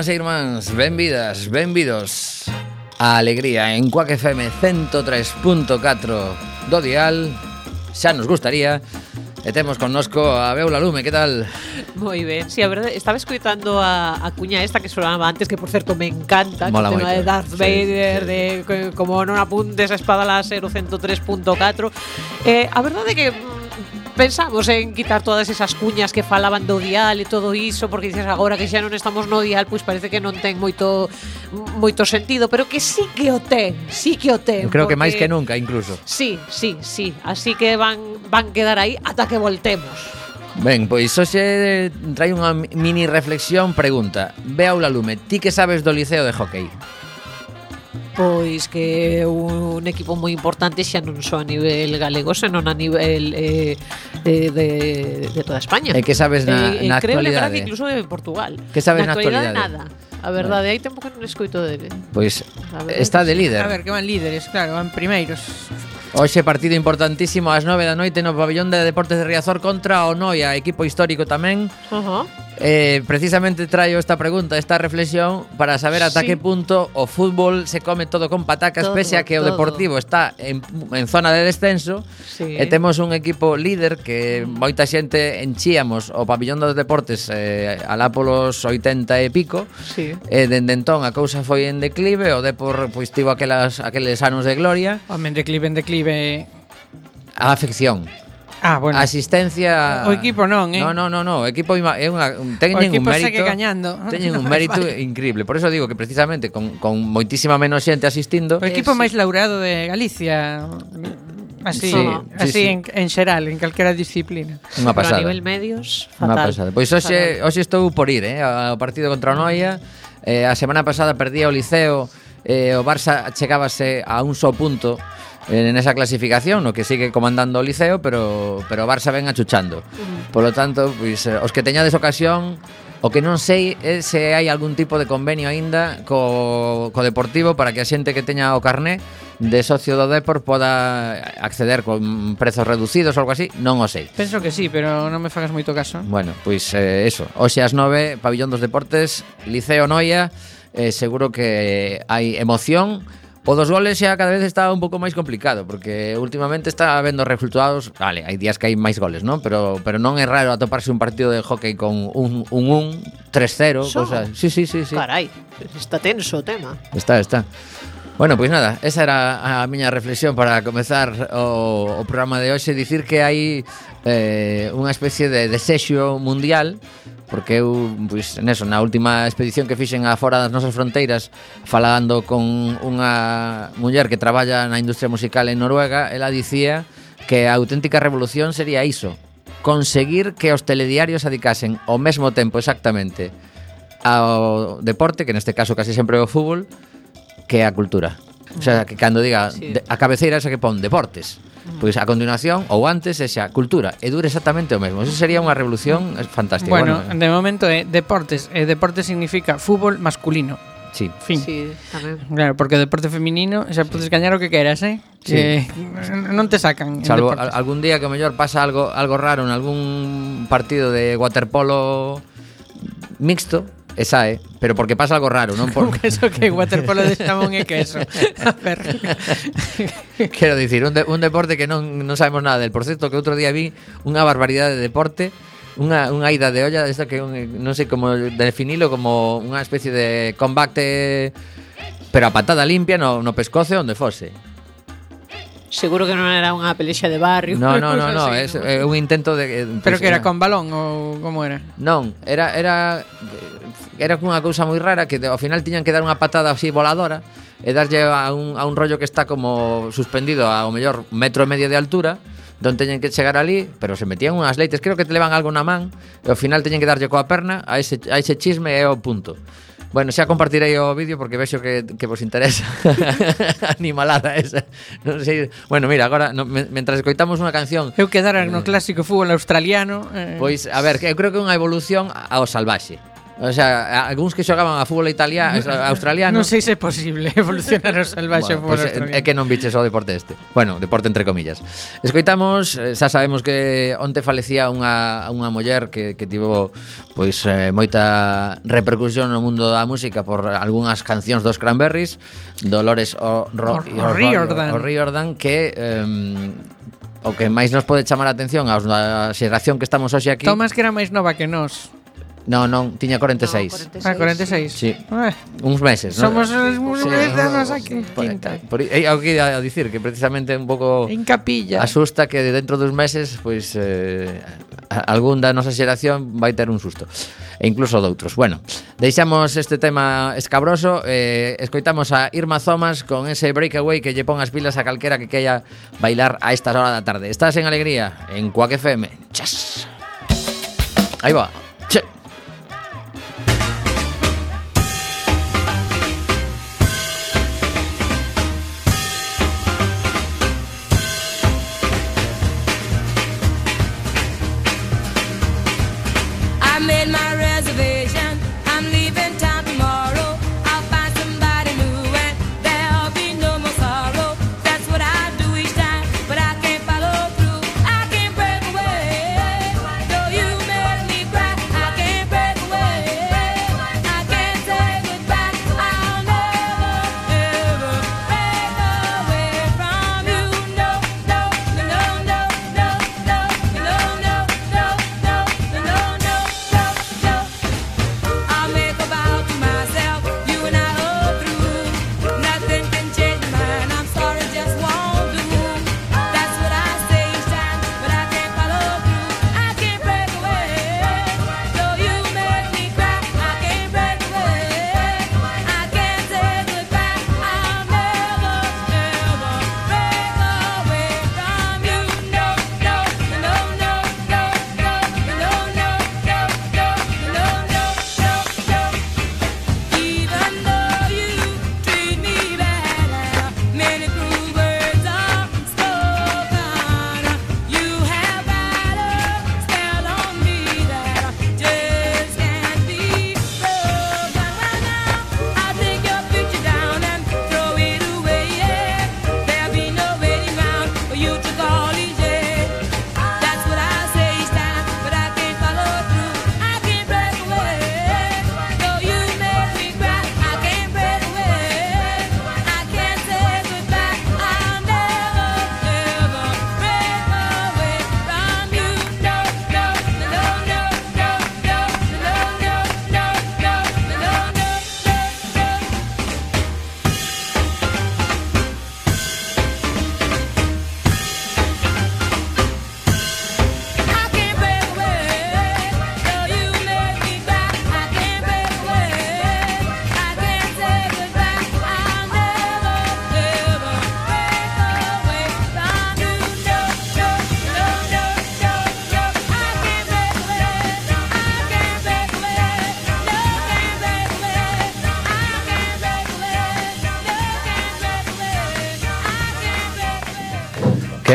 irmáns e irmáns, benvidas, benvidos. A alegría en Cuac FM 103.4 do dial Xa nos gustaría. E temos connosco a Beula Lume, que tal? Moi ben, sí, a verdade, estaba escuitando a, a cuña esta que sonaba antes Que por certo me encanta Mola Que tema de eh. Darth Vader, sí, de sí. como non apuntes a espada láser o 103.4 eh, A verdade que mm, pensamos en quitar todas esas cuñas que falaban do dial e todo iso, porque dices agora que xa non estamos no dial, pois parece que non ten moito moito sentido, pero que sí que o ten, sí que o ten. Eu creo porque... que máis que nunca incluso. Sí, sí, sí, así que van van quedar aí ata que voltemos. Ben, pois hoxe trai unha mini reflexión pregunta. Ve aula lume, ti que sabes do liceo de hockey? pois que é un equipo moi importante xa non só a nivel galego, senón a nivel eh, eh, de, de toda España. E que sabes na, eh, eh na creo actualidade? Creo que incluso de Portugal. Que sabes na, actualidade? Na actualidade nada. A verdade, bueno. hai tempo que non escoito dele. Pois pues, está de líder. A ver, que van líderes, claro, van primeiros. Hoxe partido importantísimo ás 9 da noite no pabellón de Deportes de Riazor contra o Noia, equipo histórico tamén. Uh -huh. Eh, precisamente traio esta pregunta, esta reflexión para saber ata sí. que punto o fútbol se come todo con patacas todo, pese a que todo. o Deportivo está en, en zona de descenso sí. e temos un equipo líder que moita xente enchíamos o pabellón dos deportes eh, alá polos 80 e pico sí. e eh, dende entón a cousa foi en declive o Depor pois tivo aquelas, aqueles anos de gloria Home, en declive, en declive a afección Ah, bueno. Asistencia O equipo non, eh. No, no, no, no, o equipo ima... é unha teñen un mérito. Segue gañando. Teñen un mérito increíble. Por eso digo que precisamente con con moitísima menos xente asistindo. O equipo eh, máis laureado de Galicia. Así, sí, así sí, sí. En, en xeral, en calquera disciplina. Unha pasada. Pero a nivel medios, fatal. Unha pasada. Pois hoxe, hoxe estou por ir, eh, ao partido contra o Noia. Eh, a semana pasada perdía o Liceo, eh, o Barça chegábase a un só punto en esa clasificación, no que sigue comandando o Liceo, pero pero o Barça ven achuchando. Por lo tanto, pois pues, eh, os que teñades ocasión O que non sei é se hai algún tipo de convenio aínda co, co Deportivo para que a xente que teña o carné de socio do Depor poda acceder con prezos reducidos ou algo así, non o sei. Penso que sí, pero non me fagas moito caso. Bueno, pois eh, eso, hoxe ás 9, Pabillón dos Deportes, Liceo Noia, eh, seguro que hai emoción, O dos goles xa cada vez está un pouco máis complicado porque últimamente está vendo resultados, vale, hai días que hai máis goles, non? Pero pero non é raro atoparse un partido de hockey con un un, un 3-0, cosas. Sí, sí, sí, sí. Carai, está tenso o tema. Está, está. Bueno, pois nada, esa era a miña reflexión para comezar o, o programa de hoxe Dicir que hai eh, unha especie de desexo mundial porque eu, pois, neso, na última expedición que fixen afora das nosas fronteiras falando con unha muller que traballa na industria musical en Noruega, ela dicía que a auténtica revolución sería iso, conseguir que os telediarios adicasen ao mesmo tempo exactamente ao deporte, que neste caso casi sempre é o fútbol, que a cultura. O sea, que cando diga sí. a cabeceira esa que pon deportes Pois a continuación ou antes é xa cultura e dure exactamente o mesmo. Eso sería unha revolución eh, fantástica. Bueno, bueno eh. de momento é deportes, e deporte significa fútbol masculino. Sí. Fin. Sí, tamén. Claro, porque o deporte feminino xa sí. podes gañar o que queras, eh? Sí. Eh, non te sacan Salvo algún día que mellor pasa algo algo raro en algún partido de waterpolo mixto Esa ¿eh? pero porque pasa algo raro, non por... Un queso que waterpolo de xamón e queso. A ver. Quero dicir, un, de, un deporte que non, non sabemos nada del. Por certo, que outro día vi unha barbaridade de deporte unha, unha ida de olla desta que un, non sei como definilo como unha especie de combate pero a patada limpia no, no pescoce onde fose. Seguro que non era unha pelexa de barrio. No, no, no, no, no. é, un intento de pues, Pero que era con balón ou como era? Non, era era era unha cousa moi rara que ao final tiñan que dar unha patada así voladora e darlle a un, a un rollo que está como suspendido a o mellor metro e medio de altura don teñen que chegar ali, pero se metían unhas leites, creo que te levan algo na man, e ao final teñen que darlle coa perna a ese, a ese chisme e o punto. Bueno, xa compartirei o vídeo porque vexo que, que vos interesa. Animalada esa. Non sei... Bueno, mira, agora no, mentras escoitamos unha canción Eu quedara no eh, clásico fútbol australiano eh... Pois, a ver, eu creo que é unha evolución ao salvaxe. O sea, algúns que xogaban a fútbol italiano, eh, australiano. Non sei se é posible evolucionar o salvaxe bueno, pues, eh, australiano. É que non biches o deporte este. Bueno, deporte entre comillas. Escoitamos, eh, xa sabemos que onte falecía unha, unha muller que, que tivo pois eh, moita repercusión no mundo da música por algunhas cancións dos Cranberries, Dolores o, ro, o, o, o, Riordan. o Riordan que eh, o que máis nos pode chamar a atención aos da xeración que estamos hoxe aquí. Tomás que era máis nova que nós. Non, non, tiña 46. Ah, 46. Sí. Eh. Uns meses, non? Somos uns meses nosa Por, por, é algo que a dicir que precisamente un pouco en capilla. Asusta que dentro dos meses pois pues, eh, algún da nosa xeración vai ter un susto. E incluso doutros. Bueno, deixamos este tema escabroso, eh, escoitamos a Irma Zomas con ese breakaway que lle pon as pilas a calquera que queira bailar a esta hora da tarde. Estás en alegría en Cuac FM. Chas. Aí va.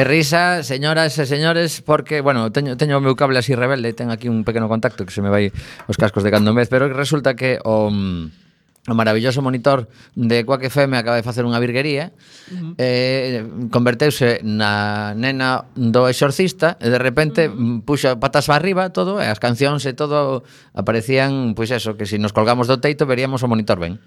risa, señoras e señores, porque, bueno, teño, teño o meu cable así rebelde, ten aquí un pequeno contacto que se me vai os cascos de cando en vez, pero resulta que o... Um, o maravilloso monitor de Quack FM acaba de facer unha virguería uh -huh. eh, converteuse na nena do exorcista e de repente uh -huh. puxo patas para arriba todo e as cancións e todo aparecían, pois pues eso, que se si nos colgamos do teito veríamos o monitor ben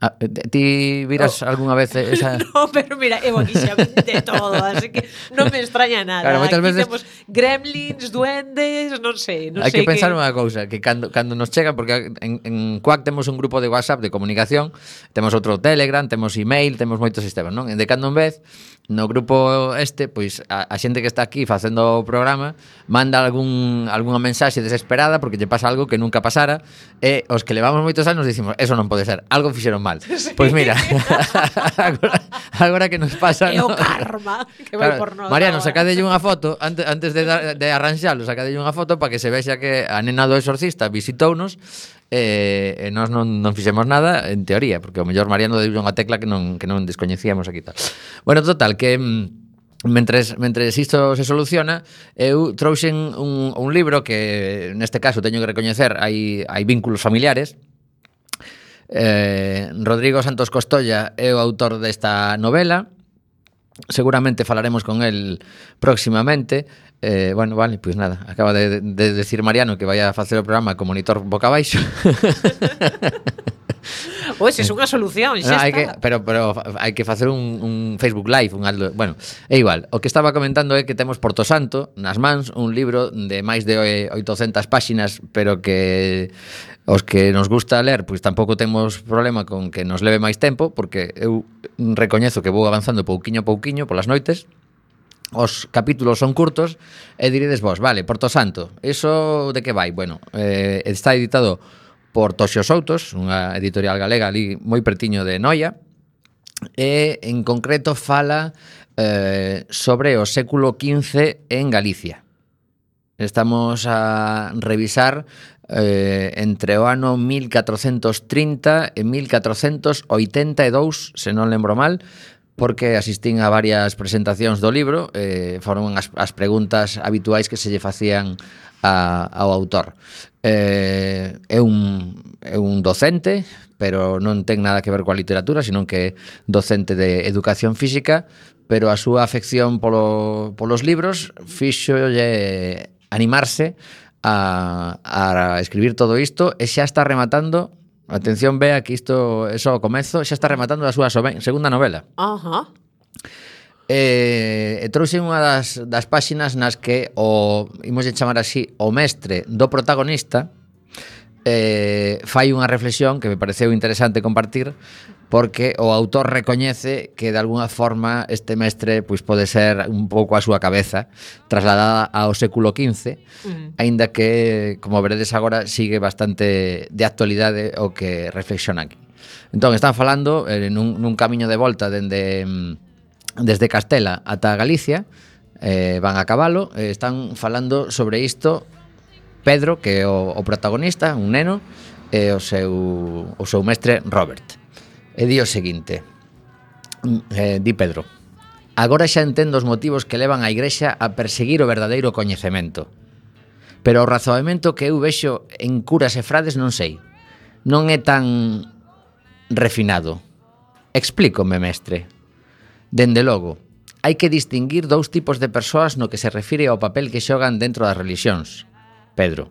Ah, ti viras oh. algunha vez esa... no, pero mira, eu é bonísimamente de todo, así que non me extraña nada. Claro, Aquí veces... temos gremlins, duendes, non sei. Non Hai sei que pensar que... unha cousa, que cando, cando nos chega, porque en, en Quack temos un grupo de WhatsApp de comunicación, temos outro Telegram, temos email, temos moitos sistemas, non? De cando en vez, no grupo este, pois a, a xente que está aquí facendo o programa manda algún algunha mensaxe desesperada porque lle pasa algo que nunca pasara e os que levamos moitos anos dicimos, eso non pode ser, algo fixeron mal. Sí. Pois mira, agora, agora que nos pasa É o no, karma que vai claro, por nós. Mariano, sacadelle unha foto antes, antes de, dar, de arranxalo, sacadelle unha foto para que se vexa que a nena do exorcista visitounos e, e nós non, non fixemos nada en teoría, porque o mellor Mariano deu unha tecla que non, que non descoñecíamos aquí tal. Bueno, total, que mm, mentres, mentres isto se soluciona, eu trouxen un, un libro que neste caso teño que recoñecer hai, hai vínculos familiares, Eh, Rodrigo Santos Costolla é o autor desta novela Seguramente falaremos con él próximamente. Eh, bueno, vale, pois nada, acaba de, de decir Mariano que vai a facer o programa co monitor boca abaixo. Oxe, é unha solución, xa no, hai está. Que, pero, pero hai que facer un, un Facebook Live, un Aldo... Bueno, é igual. O que estaba comentando é que temos Porto Santo nas mans, un libro de máis de 800 páxinas, pero que os que nos gusta ler, pois tampouco temos problema con que nos leve máis tempo, porque eu recoñezo que vou avanzando pouquiño a pouquiño polas noites, os capítulos son curtos e diredes vos, vale, Porto Santo, eso de que vai? Bueno, eh, está editado por Toxio Soutos, unha editorial galega ali moi pertiño de Noia, e en concreto fala eh, sobre o século XV en Galicia. Estamos a revisar eh, entre o ano 1430 e 1482, se non lembro mal, porque asistín a varias presentacións do libro, eh, foron as, as preguntas habituais que se lle facían a, ao autor. Eh, é, un, é un docente, pero non ten nada que ver coa literatura, senón que é docente de educación física, pero a súa afección polo, polos libros fixolle animarse a, a escribir todo isto e xa está rematando Atención, vea que isto é só o comezo, xa está rematando a súa segunda novela. Ajá. Uh -huh. E, e trouxen unha das, das páxinas nas que o, imos de chamar así, o mestre do protagonista eh, fai unha reflexión que me pareceu interesante compartir porque o autor recoñece que de alguna forma este mestre pois pode ser un pouco a súa cabeza trasladada ao século XV mm. aínda que, como veredes agora, sigue bastante de actualidade o que reflexiona aquí. Entón, están falando eh, nun, nun camiño de volta dende... Mm, desde Castela ata Galicia, eh, van a cabalo, eh, están falando sobre isto Pedro, que é o, o protagonista, un neno, e o seu, o seu mestre Robert. E di o seguinte, mm, eh, di Pedro, agora xa entendo os motivos que levan a Igrexa a perseguir o verdadeiro coñecemento. Pero o razoamento que eu vexo en curas e frades non sei. Non é tan refinado. Explícome, mestre. Dende logo, hai que distinguir dous tipos de persoas no que se refire ao papel que xogan dentro das religións. Pedro,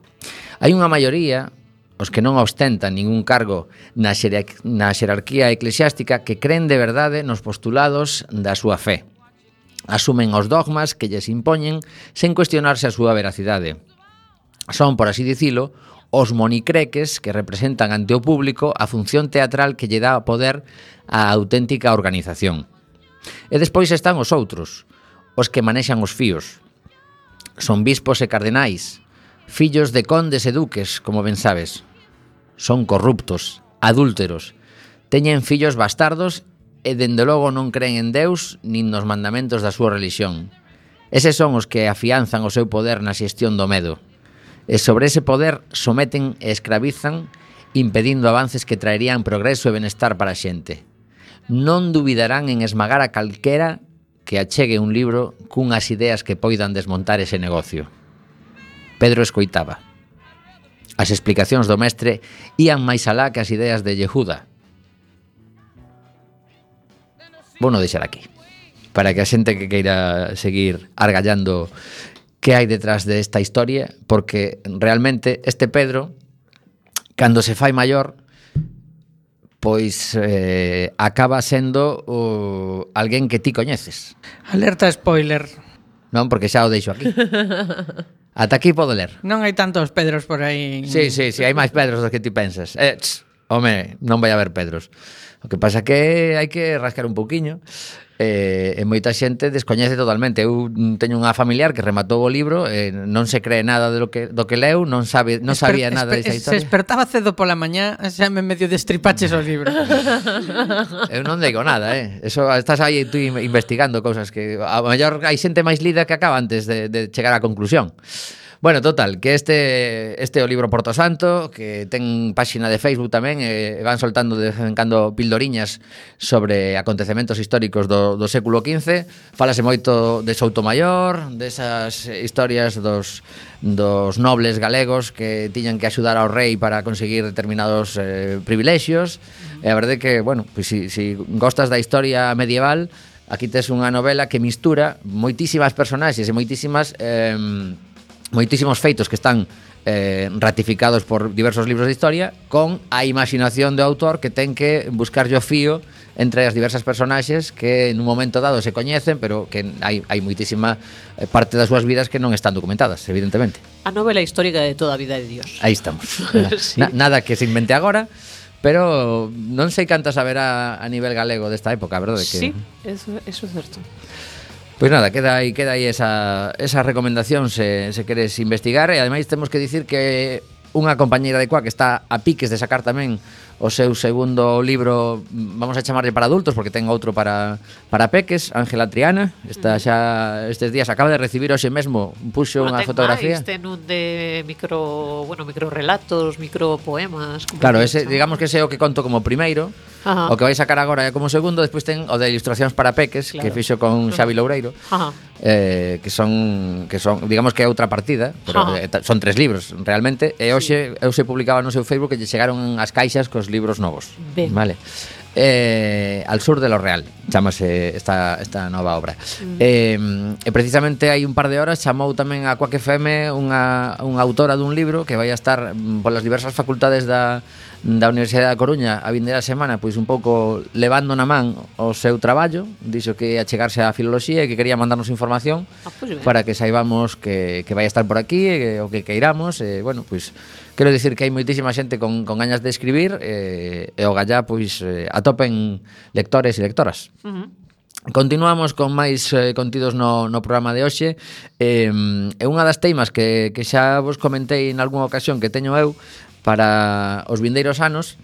hai unha maioría, os que non ostentan ningún cargo na, xer na xerarquía eclesiástica que creen de verdade nos postulados da súa fe. Asumen os dogmas que lles impoñen sen cuestionarse a súa veracidade. Son, por así dicilo, os monicreques que representan ante o público a función teatral que lle dá poder á auténtica organización. E despois están os outros, os que manexan os fíos. Son bispos e cardenais, fillos de condes e duques, como ben sabes. Son corruptos, adúlteros, teñen fillos bastardos e dende logo non creen en Deus nin nos mandamentos da súa religión. Eses son os que afianzan o seu poder na xestión do medo. E sobre ese poder someten e escravizan impedindo avances que traerían progreso e benestar para a xente non dubidarán en esmagar a calquera que achegue un libro cunhas ideas que poidan desmontar ese negocio. Pedro escoitaba. As explicacións do mestre ían máis alá que as ideas de Yehuda. Vou non deixar aquí, para que a xente que queira seguir argallando que hai detrás desta de historia, porque realmente este Pedro, cando se fai maior, pois eh, acaba sendo o, alguén que ti coñeces. Alerta spoiler. Non, porque xa o deixo aquí. Ata aquí podo ler. Non hai tantos Pedros por aí. Sí, sí, sí, hai máis Pedros dos que ti pensas. Eh, tss, home, non vai haber Pedros. O que pasa que hai que rascar un pouquiño eh, e moita xente descoñece totalmente. Eu teño unha familiar que rematou o libro, eh, non se cree nada de lo que, do que leu, non sabe non Esper, sabía nada desa de historia. Se despertaba cedo pola mañá, xa me medio destripaches o libro. Eu non digo nada, eh. Eso estás aí tú investigando cousas que a mellor hai xente máis lida que acaba antes de, de chegar á conclusión. Bueno, total, que este este o libro Porto Santo, que ten páxina de Facebook tamén, e van soltando de en cando pildoriñas sobre acontecementos históricos do, do século XV. Falase moito de Soutomayor, desas historias dos dos nobles galegos que tiñan que axudar ao rei para conseguir determinados eh, privilexios. E a verdade que, bueno, pois pues, si, si gostas da historia medieval, aquí tes unha novela que mistura moitísimas personaxes e moitísimas eh, moitísimos feitos que están eh, ratificados por diversos libros de historia con a imaginación do autor que ten que buscar o fío entre as diversas personaxes que en un momento dado se coñecen, pero que hai, hai moitísima eh, parte das súas vidas que non están documentadas, evidentemente. A novela histórica de toda a vida de Dios. Aí estamos. sí. Na, nada que se invente agora, pero non sei cantas haberá a nivel galego desta época, verdade? Que... Sí, eso, eso é certo. Pois nada, queda aí, queda aí esa, esa recomendación se, se queres investigar. E ademais temos que dicir que unha compañeira de Coa que está a piques de sacar tamén o seu segundo libro, mm, vamos a chamarlle para adultos porque ten outro para para peques, Ángela Triana, está mm. xa estes días acaba de recibir hoxe mesmo, puxo bueno, unha fotografía. Máis, ten un de micro, bueno, micro relatos, micro poemas. Claro, ese chama. digamos que ese é o que conto como primeiro. Ajá. O que vai sacar agora é como segundo, despois ten o de ilustracións para peques claro. que fixo con Xavi Loureiro. Ajá eh, que son que son digamos que é outra partida, pero ah. son tres libros realmente e hoxe sí. eu se publicaba no seu Facebook que lle chegaron as caixas cos libros novos. Ben. Vale. Eh, al sur de lo real chamase esta, esta nova obra mm. eh, e precisamente hai un par de horas chamou tamén a Quack FM unha, unha autora dun libro que vai a estar mm, polas diversas facultades da, da Universidade da Coruña a vindeira semana pois un pouco levando na man o seu traballo, dixo que ia chegarse á filoloxía e que quería mandarnos información ah, pois pues, para que saibamos que, que vai estar por aquí e que, o que queiramos e bueno, pois quero dicir que hai moitísima xente con, con gañas de escribir e, e o gallá pois atopen lectores e lectoras. Uh -huh. Continuamos con máis eh, contidos no, no programa de hoxe eh, É unha das teimas que, que xa vos comentei en algunha ocasión que teño eu para os vindeiros anos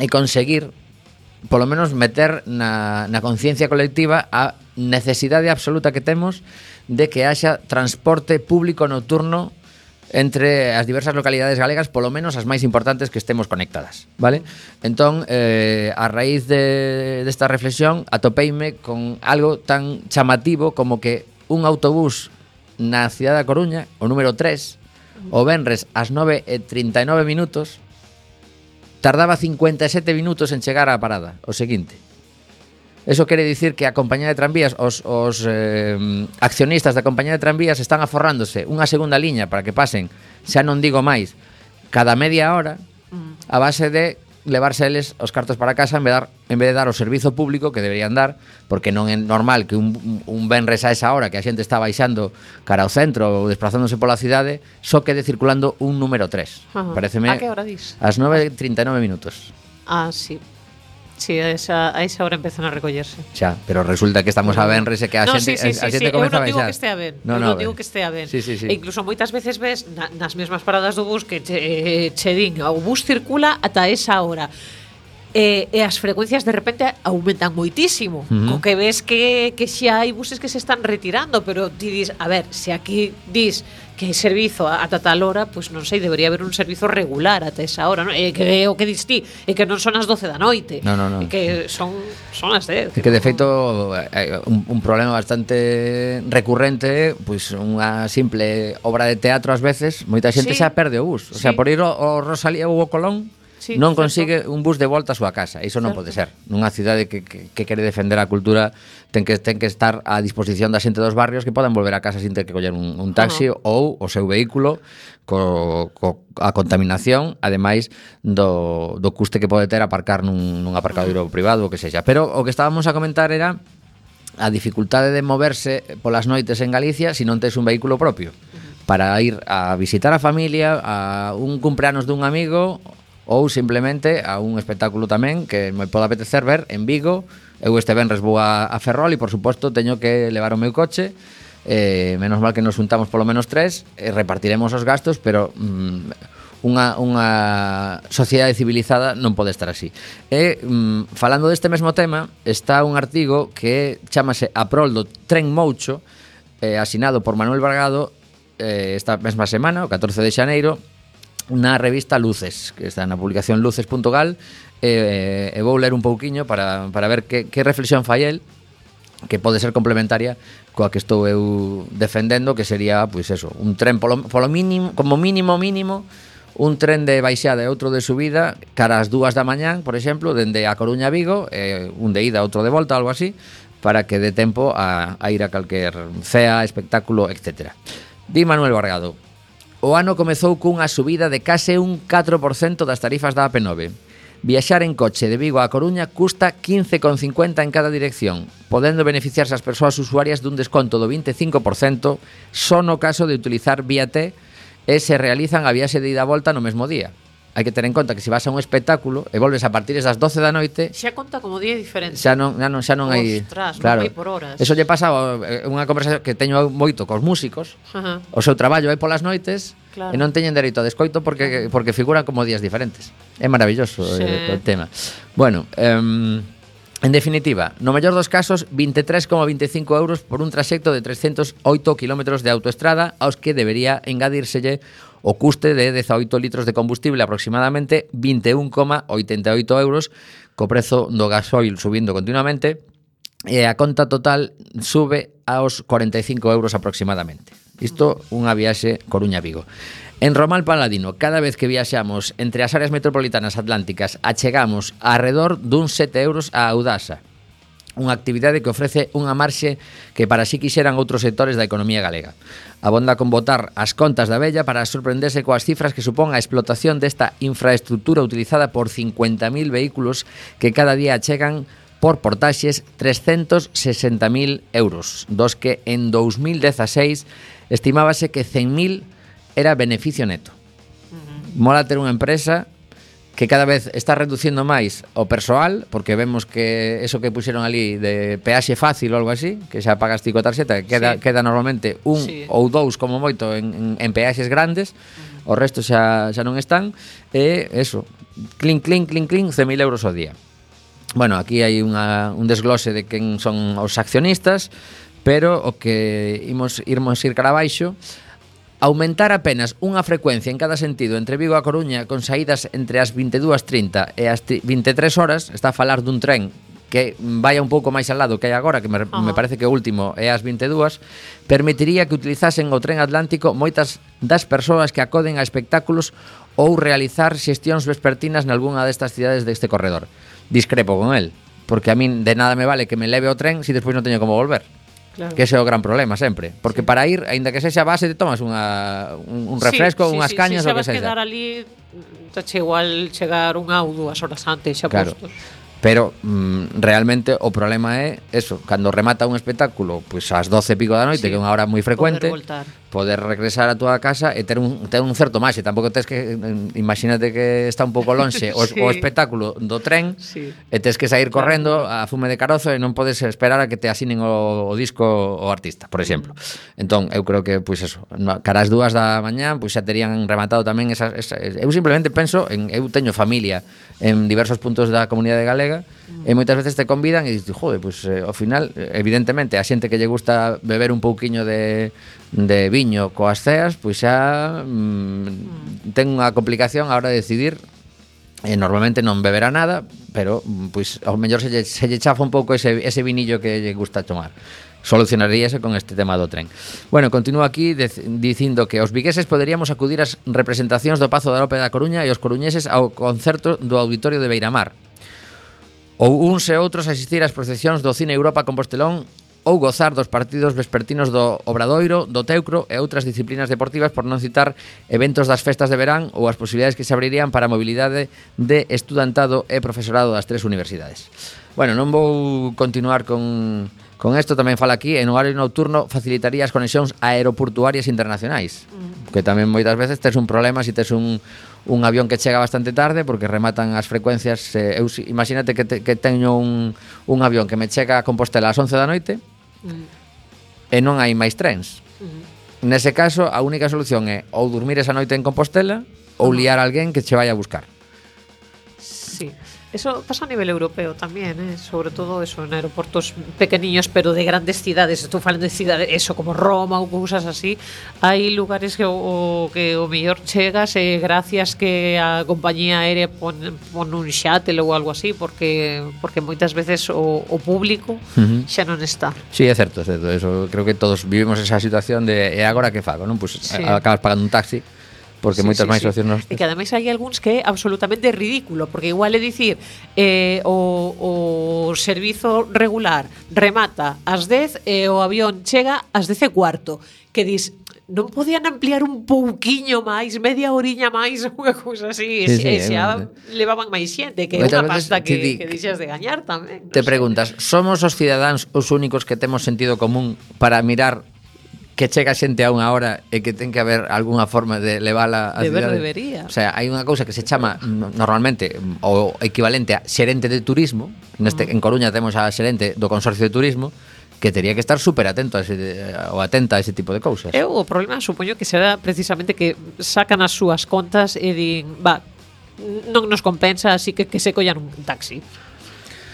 e conseguir polo menos meter na, na conciencia colectiva a necesidade absoluta que temos de que haxa transporte público nocturno entre as diversas localidades galegas, polo menos as máis importantes que estemos conectadas, vale? Entón, eh, a raíz de, desta reflexión, atopeime con algo tan chamativo como que un autobús na cidade da Coruña, o número 3, o Benres ás 9 e 39 minutos, tardaba 57 minutos en chegar á parada, o seguinte. Eso quere dicir que a compañía de tranvías, os, os eh, accionistas da compañía de tranvías están aforrándose unha segunda liña para que pasen, xa non digo máis, cada media hora, mm. a base de levarse a eles os cartos para casa en vez, dar, en vez de dar o servizo público que deberían dar, porque non é normal que un, un benres a esa hora que a xente está baixando cara ao centro ou desplazándose pola cidade, só quede circulando un número 3. Ajá. Pareceme a que hora dis? As 9.39 minutos. Ah, sí. Sí, a esa, a esa hora empezan a recollerse. Xa, pero resulta que estamos a venres e que a no, xente, sí, sí, a xente sí, sí. comeza a baixar. Eu non digo que estea ben, no, no, non digo que estea ben. Sí, sí, sí. E incluso moitas veces ves na, nas mesmas paradas do bus que che, che din, o bus circula ata esa hora e, e as frecuencias de repente aumentan moitísimo. Uh -huh. Co que ves que, que xa hai buses que se están retirando, pero ti dis, a ver, se aquí dis que servizo ata tal hora, pois non sei, debería haber un servizo regular ata esa hora, non? E que é o que diste, e que non son as 12 da noite, no, no, no. e que son son as 10. É que de feito un, un problema bastante recurrente, pois unha simple obra de teatro ás veces, moita xente sí. xa perde o bus, o sea, sí. por ir ao Rosalía ou ao Colón, sí, non consigue un bus de volta á súa casa. Iso non certo. pode ser. Nunha cidade que, que, que quere defender a cultura ten que ten que estar á disposición da xente dos barrios que podan volver a casa sin ter que coller un, un taxi uh -huh. ou o seu vehículo co, co a contaminación, ademais do, do custe que pode ter aparcar nun, nun aparcadoiro uh -huh. privado ou que sexa. Pero o que estábamos a comentar era a dificultade de moverse polas noites en Galicia se non tes un vehículo propio para ir a visitar a familia, a un cumpleanos dun amigo ou simplemente a un espectáculo tamén que me poda apetecer ver en Vigo. Eu este venres vou a, a Ferrol e, por suposto, teño que levar o meu coche. Eh, menos mal que nos juntamos polo menos tres e repartiremos os gastos, pero mm, unha, unha sociedade civilizada non pode estar así. E, mm, falando deste mesmo tema, está un artigo que chamase A prol do tren moucho, eh, asinado por Manuel Vargado eh, esta mesma semana, o 14 de xaneiro, na revista Luces, que está na publicación luces.gal, e, eh, e eh, vou ler un pouquiño para, para ver que, que reflexión fai el, que pode ser complementaria coa que estou eu defendendo, que sería, pois eso, un tren polo, polo mínimo, como mínimo mínimo, un tren de baixada e outro de subida cara ás dúas da mañán, por exemplo, dende a Coruña a Vigo, eh, un de ida, outro de volta, algo así, para que dé tempo a, a ir a calquer cea, espectáculo, etc. Di Manuel Bargado, O ano comezou cunha subida de case un 4% das tarifas da AP9. Viaxar en coche de Vigo a Coruña custa 15,50 en cada dirección, podendo beneficiarse as persoas usuarias dun desconto do 25% só no caso de utilizar vía T e se realizan a viaxe de ida e volta no mesmo día hai que ter en conta que se vas a un espectáculo e volves a partir das 12 da noite xa conta como día diferente xa non, xa non, xa non hai claro, non por horas eso lle pasa eh, unha conversación que teño moito cos músicos Ajá. o seu traballo é polas noites claro. e non teñen dereito a descoito porque porque figuran como días diferentes é maravilloso eh, sí. eh, o tema bueno eh, En definitiva, no mellor dos casos, 23,25 euros por un traxecto de 308 km de autoestrada aos que debería engadírselle o custe de 18 litros de combustible aproximadamente 21,88 euros co prezo do gasoil subindo continuamente e a conta total sube aos 45 euros aproximadamente. Isto unha viaxe Coruña-Vigo. En Romal Paladino, cada vez que viaxamos entre as áreas metropolitanas atlánticas, achegamos arredor dun 7 euros a Audasa, unha actividade que ofrece unha marxe que para si sí quixeran outros sectores da economía galega. Abonda con botar as contas da vella para sorprenderse coas cifras que supón a explotación desta infraestructura utilizada por 50.000 vehículos que cada día chegan por portaxes 360.000 euros, dos que en 2016 estimábase que 100.000 era beneficio neto. Mola ter unha empresa que cada vez está reducindo máis o persoal, porque vemos que eso que puxeron ali de peaxe fácil ou algo así, que xa pagas ti coa tarxeta, queda, sí. queda normalmente un sí. ou dous como moito en, en, en peaxes grandes, uh -huh. o resto xa, xa non están, e eso, clink, clink, clink, clink, 100.000 euros ao día. Bueno, aquí hai unha, un desglose de quen son os accionistas, pero o que imos irmos ir cara abaixo aumentar apenas unha frecuencia en cada sentido entre Vigo e a Coruña con saídas entre as 22.30 e as 23 horas, está a falar dun tren que vai un pouco máis al lado que hai agora, que me, uh -huh. me parece que o último é as 22, permitiría que utilizasen o tren Atlántico moitas das persoas que acoden a espectáculos ou realizar xestións vespertinas nalgúna destas cidades deste corredor. Discrepo con el, porque a min de nada me vale que me leve o tren se si despois non teño como volver. Claro. Que ese é o gran problema sempre, porque sí. para ir, aínda que sexa base, te tomas unha un, un refresco, sí, sí, unhas sí, cañas sí, o que sexa. quedar ali, tache igual chegar unha ou dúas horas antes xa claro. postos. Pero mm, realmente o problema é eso, cando remata un espectáculo, pois pues, ás 12 e pico da noite, sí. que é unha hora moi frecuente, poder regresar a túa casa e ter un, ter un certo máxe, tampouco tes que imagínate que está un pouco lonxe o, sí. o espectáculo do tren sí. e tes que sair correndo a fume de carozo e non podes esperar a que te asinen o, o disco o artista, por exemplo. Entón, eu creo que pois eso, cara as dúas da mañá, pois xa terían rematado tamén esas, esas eu simplemente penso en eu teño familia en diversos puntos da comunidade galega E moitas veces te convidan e dices, joder, pues, eh, ao final, eh, evidentemente, a xente que lle gusta beber un pouquiño de, de viño coas ceas, pois pues xa mm, mm. ten unha complicación a hora de decidir e normalmente non beberá nada, pero pois ao mellor se lle, se lle chafa un pouco ese, ese vinillo que lle gusta tomar. Solucionaríase con este tema do tren. Bueno, continúo aquí de, dicindo que os vigueses poderíamos acudir ás representacións do Pazo da Lope da Coruña e os coruñeses ao concerto do Auditorio de Beiramar ou uns e outros asistir ás procesións do Cine Europa Compostelón ou gozar dos partidos vespertinos do Obradoiro, do Teucro e outras disciplinas deportivas por non citar eventos das festas de verán ou as posibilidades que se abrirían para a mobilidade de estudantado e profesorado das tres universidades. Bueno, non vou continuar con, con esto, tamén fala aquí, en horario nocturno facilitaría as conexións aeroportuarias internacionais, mm. que tamén moitas veces tes un problema se si tes un, un avión que chega bastante tarde porque rematan as frecuencias eh, eu imagínate que, te, que teño un, un avión que me chega a Compostela ás 11 da noite mm. e non hai máis trens. Mm. nese caso a única solución é ou dormir esa noite en Compostela ou liar a alguén que che vai a buscar. Eso pasa a nivel europeo tamén, eh? sobre todo eso en aeroportos pequeniños pero de grandes cidades, estou falando de cidades eso como Roma ou cousas así, hai lugares que o, que o mellor chegas e eh, gracias que a compañía aérea pon, pon un shuttle ou algo así porque porque moitas veces o, o público uh -huh. xa non está. Sí, é certo, é certo, eso creo que todos vivimos esa situación de eh, e agora que fago, non? Pois pues, sí. Eh, acabas pagando un taxi porque sí, moitas sí, máis sí. opcións. E que ademais hai algúns que é absolutamente ridículo, porque igual é dicir eh, o, o servizo regular remata ás 10 e eh, o avión chega ás 10 e cuarto, que dis non podían ampliar un pouquiño máis, media horiña máis, unha cousa así, sí, sí, e xa eh, levaban máis xente, que é unha pasta que, di, que dixas de gañar tamén. Te sei. preguntas, somos os cidadáns os únicos que temos sentido común para mirar que chega xente a unha hora e que ten que haber algunha forma de levala a de cidade. debería. O sea, hai unha cousa que se chama normalmente o equivalente a xerente de turismo. Neste, uh -huh. En Coruña temos a xerente do Consorcio de Turismo que tería que estar super atento a ese, ou atenta a ese tipo de cousas. Eu o problema supoño que será precisamente que sacan as súas contas e din, va, non nos compensa, así que que se collan un taxi.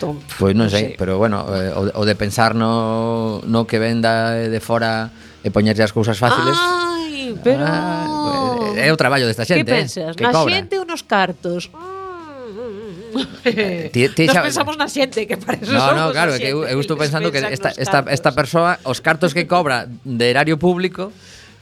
Entón, pois pues non sei, sei, pero bueno, eh, o, o de pensar no, no que venda de fora e poñerlle as cousas fáciles. Ai, pero... Ah, é o traballo desta xente, que pensas? Eh, que na cobra. xente unos cartos. ti, ti Nos xa... pensamos na xente que para eso no, no, claro, que eu, eu estou pensando que esta, esta, esta persoa os cartos que cobra de erario público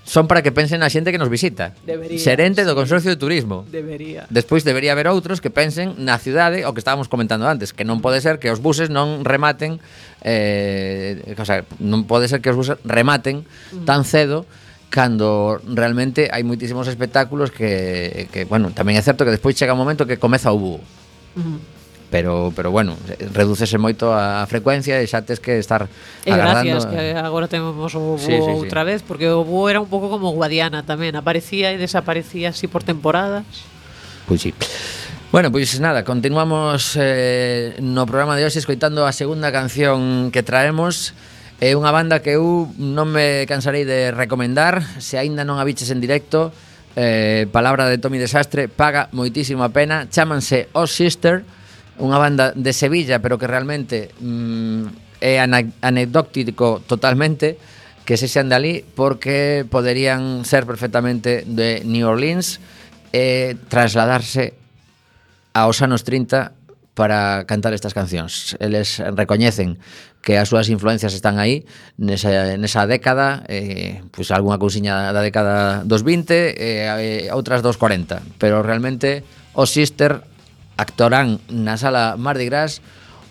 son para que pensen na xente que nos visita. Debería, Xerente sí. do Consorcio de Turismo. Debería. Despois debería haber outros que pensen na cidade, o que estábamos comentando antes, que non pode ser que os buses non rematen eh, o sea, non pode ser que os buses rematen mm. tan cedo cando realmente hai moitísimos espectáculos que, que bueno, tamén é certo que despois chega un momento que comeza o búho. Mm pero pero bueno, redúcese moito a frecuencia e xa tes que estar eh, e agardando. gracias, que eh. agora temos o búho sí, sí, outra sí. vez, porque o búho era un pouco como Guadiana tamén, aparecía e desaparecía así por temporadas. Pois sí. Bueno, pois nada, continuamos eh, no programa de hoxe escoitando a segunda canción que traemos É unha banda que eu non me cansarei de recomendar Se aínda non a biches en directo eh, Palabra de Tommy Desastre Paga moitísima pena Chámanse Os Sister unha banda de Sevilla, pero que realmente mm, é anecdótico totalmente que se sean dali porque poderían ser perfectamente de New Orleans e trasladarse aos anos 30 para cantar estas cancións. Eles recoñecen que as súas influencias están aí nesa, nesa década, eh, pois algunha cousiña da década dos 20 e eh, outras dos 40, pero realmente o Sister actuarán na sala Mardi Gras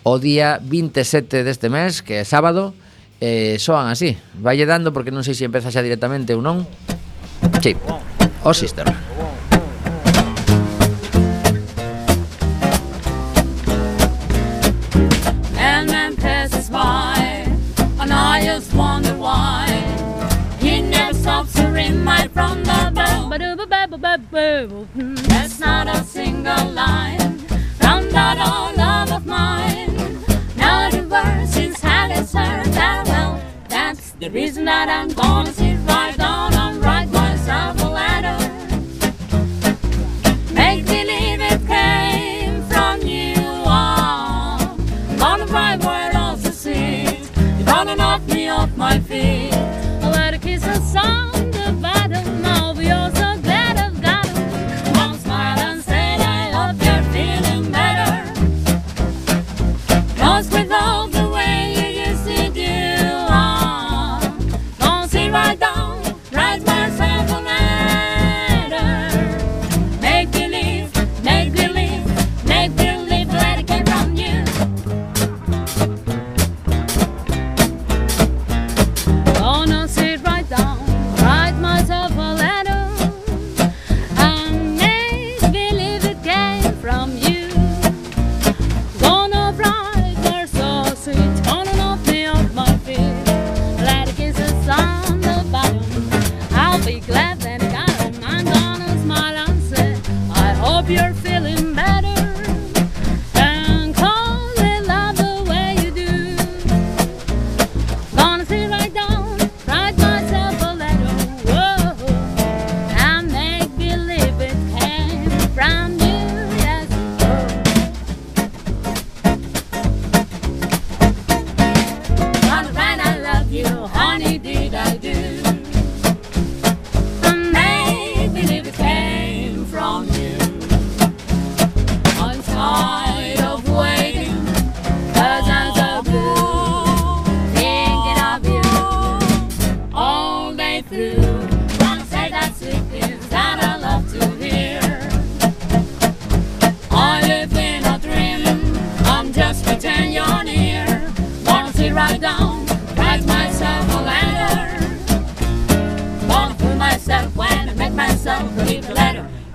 o día 27 deste mes, que é sábado, e soan así. Valle dando porque non sei se empeza xa directamente ou non. Sí, os Sister. and man passes by, and I just wonder why he never stops to ring. That's not a single line from that old love of mine. Now the is had its well. That's the reason that I'm gonna sit right down and write myself a letter.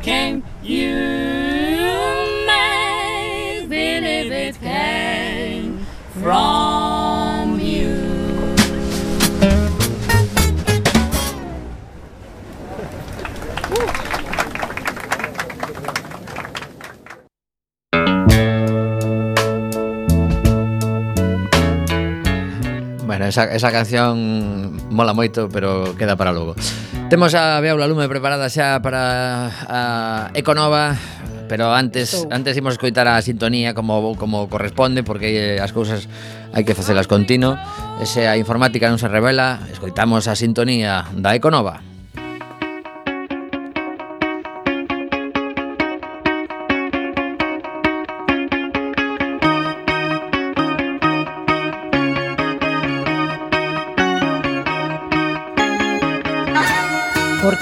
Came. You believe it came from you. Bueno, esa, esa canción mola moito, pero queda para logo. Temos a Beaula Lume preparada xa para a Econova, pero antes antes imos escoitar a sintonía como como corresponde porque eh, as cousas hai que facelas continuo. Ese a informática non se revela, escoitamos a sintonía da Econova.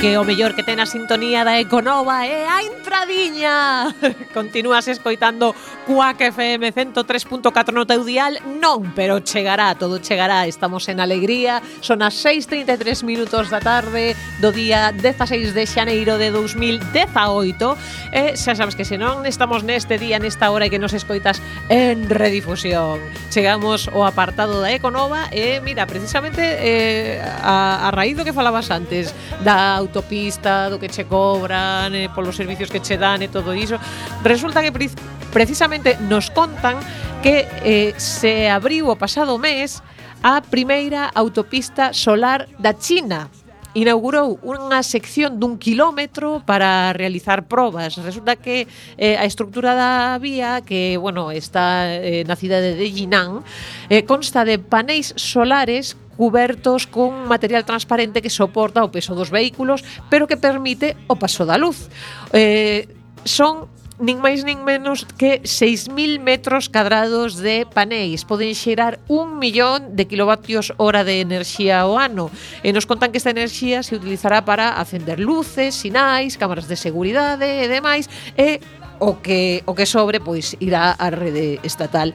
que o mellor que ten a sintonía da Econova é a entradiña. Continúas escoitando Cuac FM 103.4 no teu dial? Non, pero chegará, todo chegará. Estamos en alegría. Son as 6:33 minutos da tarde do día 16 de xaneiro de 2018. E xa sabes que senón estamos neste día, nesta hora e que nos escoitas en redifusión. Chegamos ao apartado da Econova e mira, precisamente eh, a, a raíz do que falabas antes da autopista, do que che cobran, eh, polos servicios que che dan e todo iso. Resulta que pre precisamente nos contan que eh, se abriu o pasado mes a primeira autopista solar da China inaugurou unha sección dun quilómetro para realizar probas. Resulta que eh, a estructura da vía, que bueno, está eh, na cidade de Jinan, eh, consta de paneis solares cubertos con material transparente que soporta o peso dos vehículos, pero que permite o paso da luz. Eh, son nin máis nin menos que 6.000 metros cadrados de paneis. Poden xerar un millón de kilovatios hora de enerxía ao ano. E nos contan que esta enerxía se utilizará para acender luces, sinais, cámaras de seguridade e demais. E o que, o que sobre, pois, irá á rede estatal.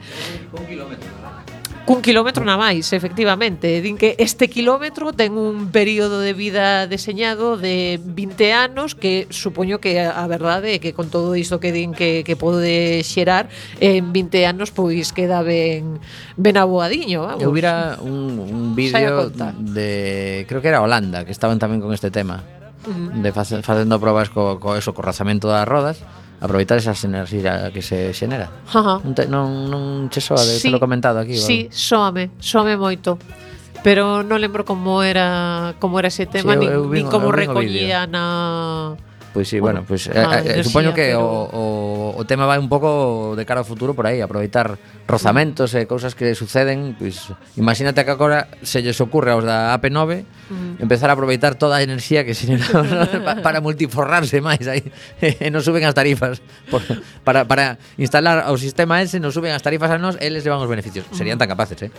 Un kilómetro, cun kilómetro na máis, efectivamente. Din que este kilómetro ten un período de vida deseñado de 20 anos que supoño que a verdade é que con todo isto que din que, que pode xerar en 20 anos pois queda ben ben aboadiño, vamos. Eu vira un, un vídeo de creo que era Holanda que estaban tamén con este tema mm. de face, facendo probas co, co eso, co razamento das rodas aproveitar esa enerxías que se xenera. Ajá. Non, te, non, non che soa de sí, te lo comentado aquí? Sí, soame, soame moito. Pero non lembro como era como era ese tema, sí, eu, eu vin, nin como recollía na pois sí, bueno, pois pues, ah, eh, eh supoño sí, que pero... o, o, o tema vai un pouco de cara ao futuro por aí, aproveitar rozamentos e eh, cousas que suceden, pois pues, imagínate que agora se lles ocurre aos da AP9 empezar a aproveitar toda a enerxía que xeneramos pa, para multiforrarse máis aí e nos suben as tarifas por, para, para instalar ao sistema ese nos suben as tarifas a nos, eles levan os beneficios. Serían tan capaces, eh?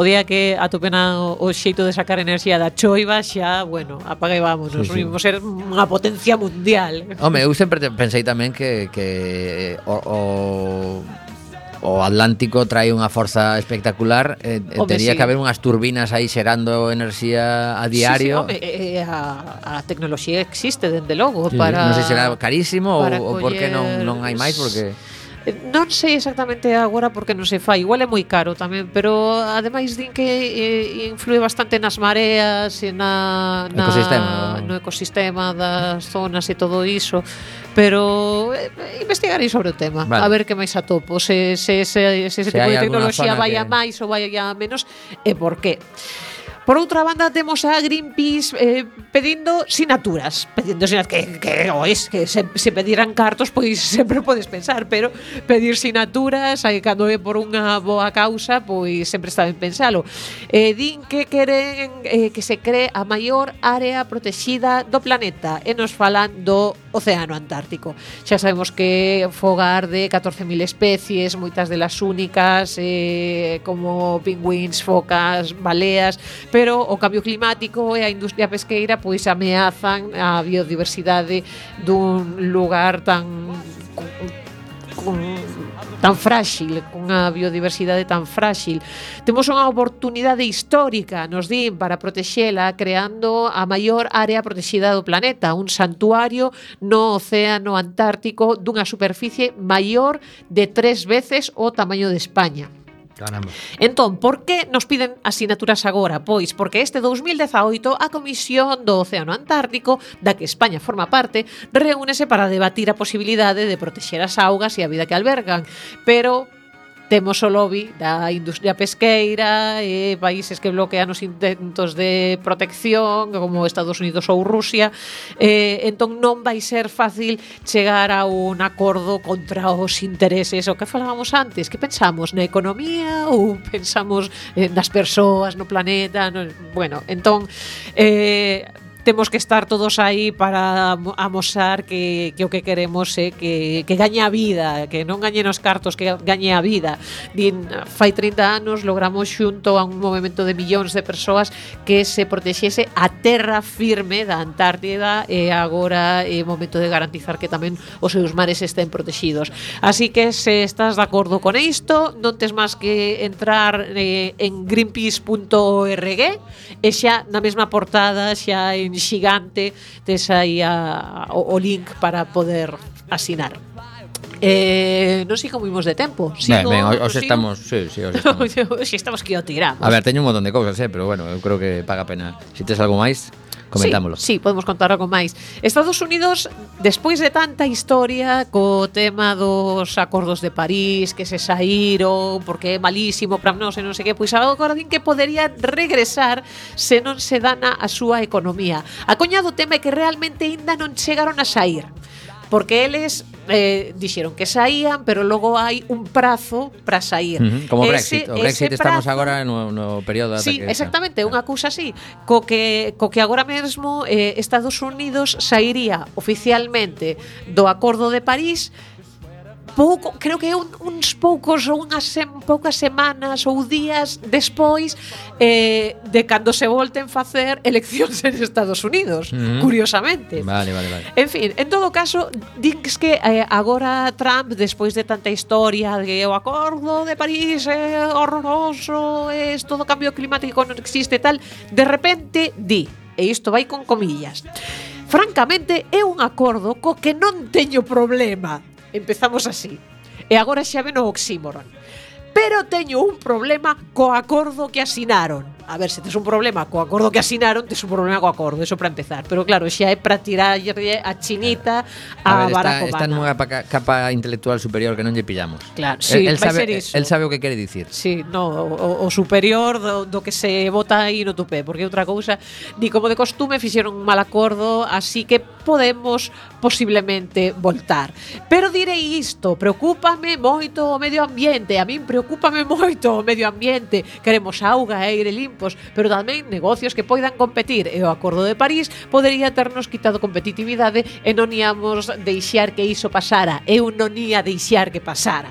O día que atopenan o, o xeito de sacar enerxía da choiva xa, bueno, apaga e vámonos, sí, sí. ser unha potencia mundial Home, eu sempre pensei tamén que, que o, o o Atlántico trae unha forza espectacular eh, eh home, tería sí. que haber unhas turbinas aí xerando enerxía a diario sí, sí, home, eh, a, a tecnoloxía existe dende logo para, sí, para non sei se será carísimo ou, ou porque non, non hai máis porque Non sei exactamente agora porque non se fai, igual é moi caro tamén, pero ademais din que eh, influe bastante nas mareas e na, na ecosistema. no ecosistema das zonas e todo iso, pero eh, investigarei sobre o tema, vale. a ver que máis atopo, se, se, se, se ese se tipo de tecnoloxía vai que... máis ou vai a menos e por qué. Por outra banda, temos a Greenpeace eh, pedindo sinaturas. Pedindo sinaturas, que, que ois, que se, se pediran cartos, pois sempre podes pensar, pero pedir sinaturas, aí cando é por unha boa causa, pois sempre está ben pensalo. Eh, din que queren eh, que se cree a maior área protexida do planeta, e nos falan do Oceano Antártico. Xa sabemos que fogar de 14.000 especies, moitas delas únicas, eh, como pingüins, focas, baleas, pero o cambio climático e a industria pesqueira pois ameazan a biodiversidade dun lugar tan con tan fráxil, cunha biodiversidade tan fráxil. Temos unha oportunidade histórica, nos din, para protexela creando a maior área protexida do planeta, un santuario no Océano Antártico dunha superficie maior de tres veces o tamaño de España. Caramba. Entón, por que nos piden asinaturas agora? Pois porque este 2018 a Comisión do Océano Antártico, da que España forma parte, reúnese para debatir a posibilidade de protexer as augas e a vida que albergan, pero Temos o lobby da industria pesqueira e países que bloquean os intentos de protección como Estados Unidos ou Rusia. Eh, entón non vai ser fácil chegar a un acordo contra os intereses. O que falábamos antes, que pensamos na economía ou pensamos eh, nas persoas, no planeta, no, bueno, entón eh, temos que estar todos aí para amosar que, que o que queremos é eh, que, que gañe a vida, que non gañe nos cartos, que gañe a vida. Din, fai 30 anos logramos xunto a un movimento de millóns de persoas que se protexese a terra firme da Antártida e agora é momento de garantizar que tamén os seus mares estén protegidos. Así que se estás de acordo con isto, non tes máis que entrar eh, en greenpeace.org e xa na mesma portada xa en xigante, tes aí a, o, o link para poder asinar. Eh, non sei como imos de tempo. Sigo, ben, ben, hoxe estamos, sí, sí, hoxe estamos. hoxe estamos que o tiramos. A ver, teño un montón de cousas, eh, pero bueno, eu creo que paga pena. Si tes algo máis, Comentámoslo. Sí, sí, podemos contar algo máis. Estados Unidos, despois de tanta historia co tema dos acordos de París, que se saíron, porque é malísimo para nós e non sei que, pois agora din que podería regresar se non se dana a súa economía. A coña do tema é que realmente ainda non chegaron a sair porque eles eh, dixeron que saían, pero logo hai un prazo para sair. Uh -huh. Como ese, Brexit, o Brexit estamos prazo, agora no, no período ata Sí, que exactamente, unha cousa así, co que co que agora mesmo eh, Estados Unidos sairía oficialmente do Acordo de París pouco, creo que un, uns poucos ou unhas sem, poucas semanas ou días despois eh, de cando se volten facer eleccións en Estados Unidos, mm -hmm. curiosamente. Vale, vale, vale. En fin, en todo caso, dins que eh, agora Trump, despois de tanta historia de o acordo de París é eh, horroroso, é eh, todo cambio climático non existe tal, de repente di, e isto vai con comillas, francamente é un acordo co que non teño problema. Empezamos así. E agora xa ven o oxímoron. Pero teño un problema co acordo que asinaron a ver, se tes un problema co acordo que asinaron, tes un problema co acordo, eso para empezar. Pero claro, xa é para tirarlle a chinita a, a ver, Barack Obama. Está nunha capa intelectual superior que non lle pillamos. Claro, sí, el, el sabe, ser iso. El sabe o que quere dicir. Sí, no, o, o superior do, do que se vota aí no tupé, porque outra cousa, ni como de costume fixeron un mal acordo, así que podemos posiblemente voltar. Pero direi isto, preocúpame moito o medio ambiente, a min preocúpame moito o medio ambiente, queremos auga, aire limpo, equipos, pero tamén negocios que poidan competir. E o Acordo de París podería ternos quitado competitividade e non íamos deixar que iso pasara. Eu non ia deixar que pasara.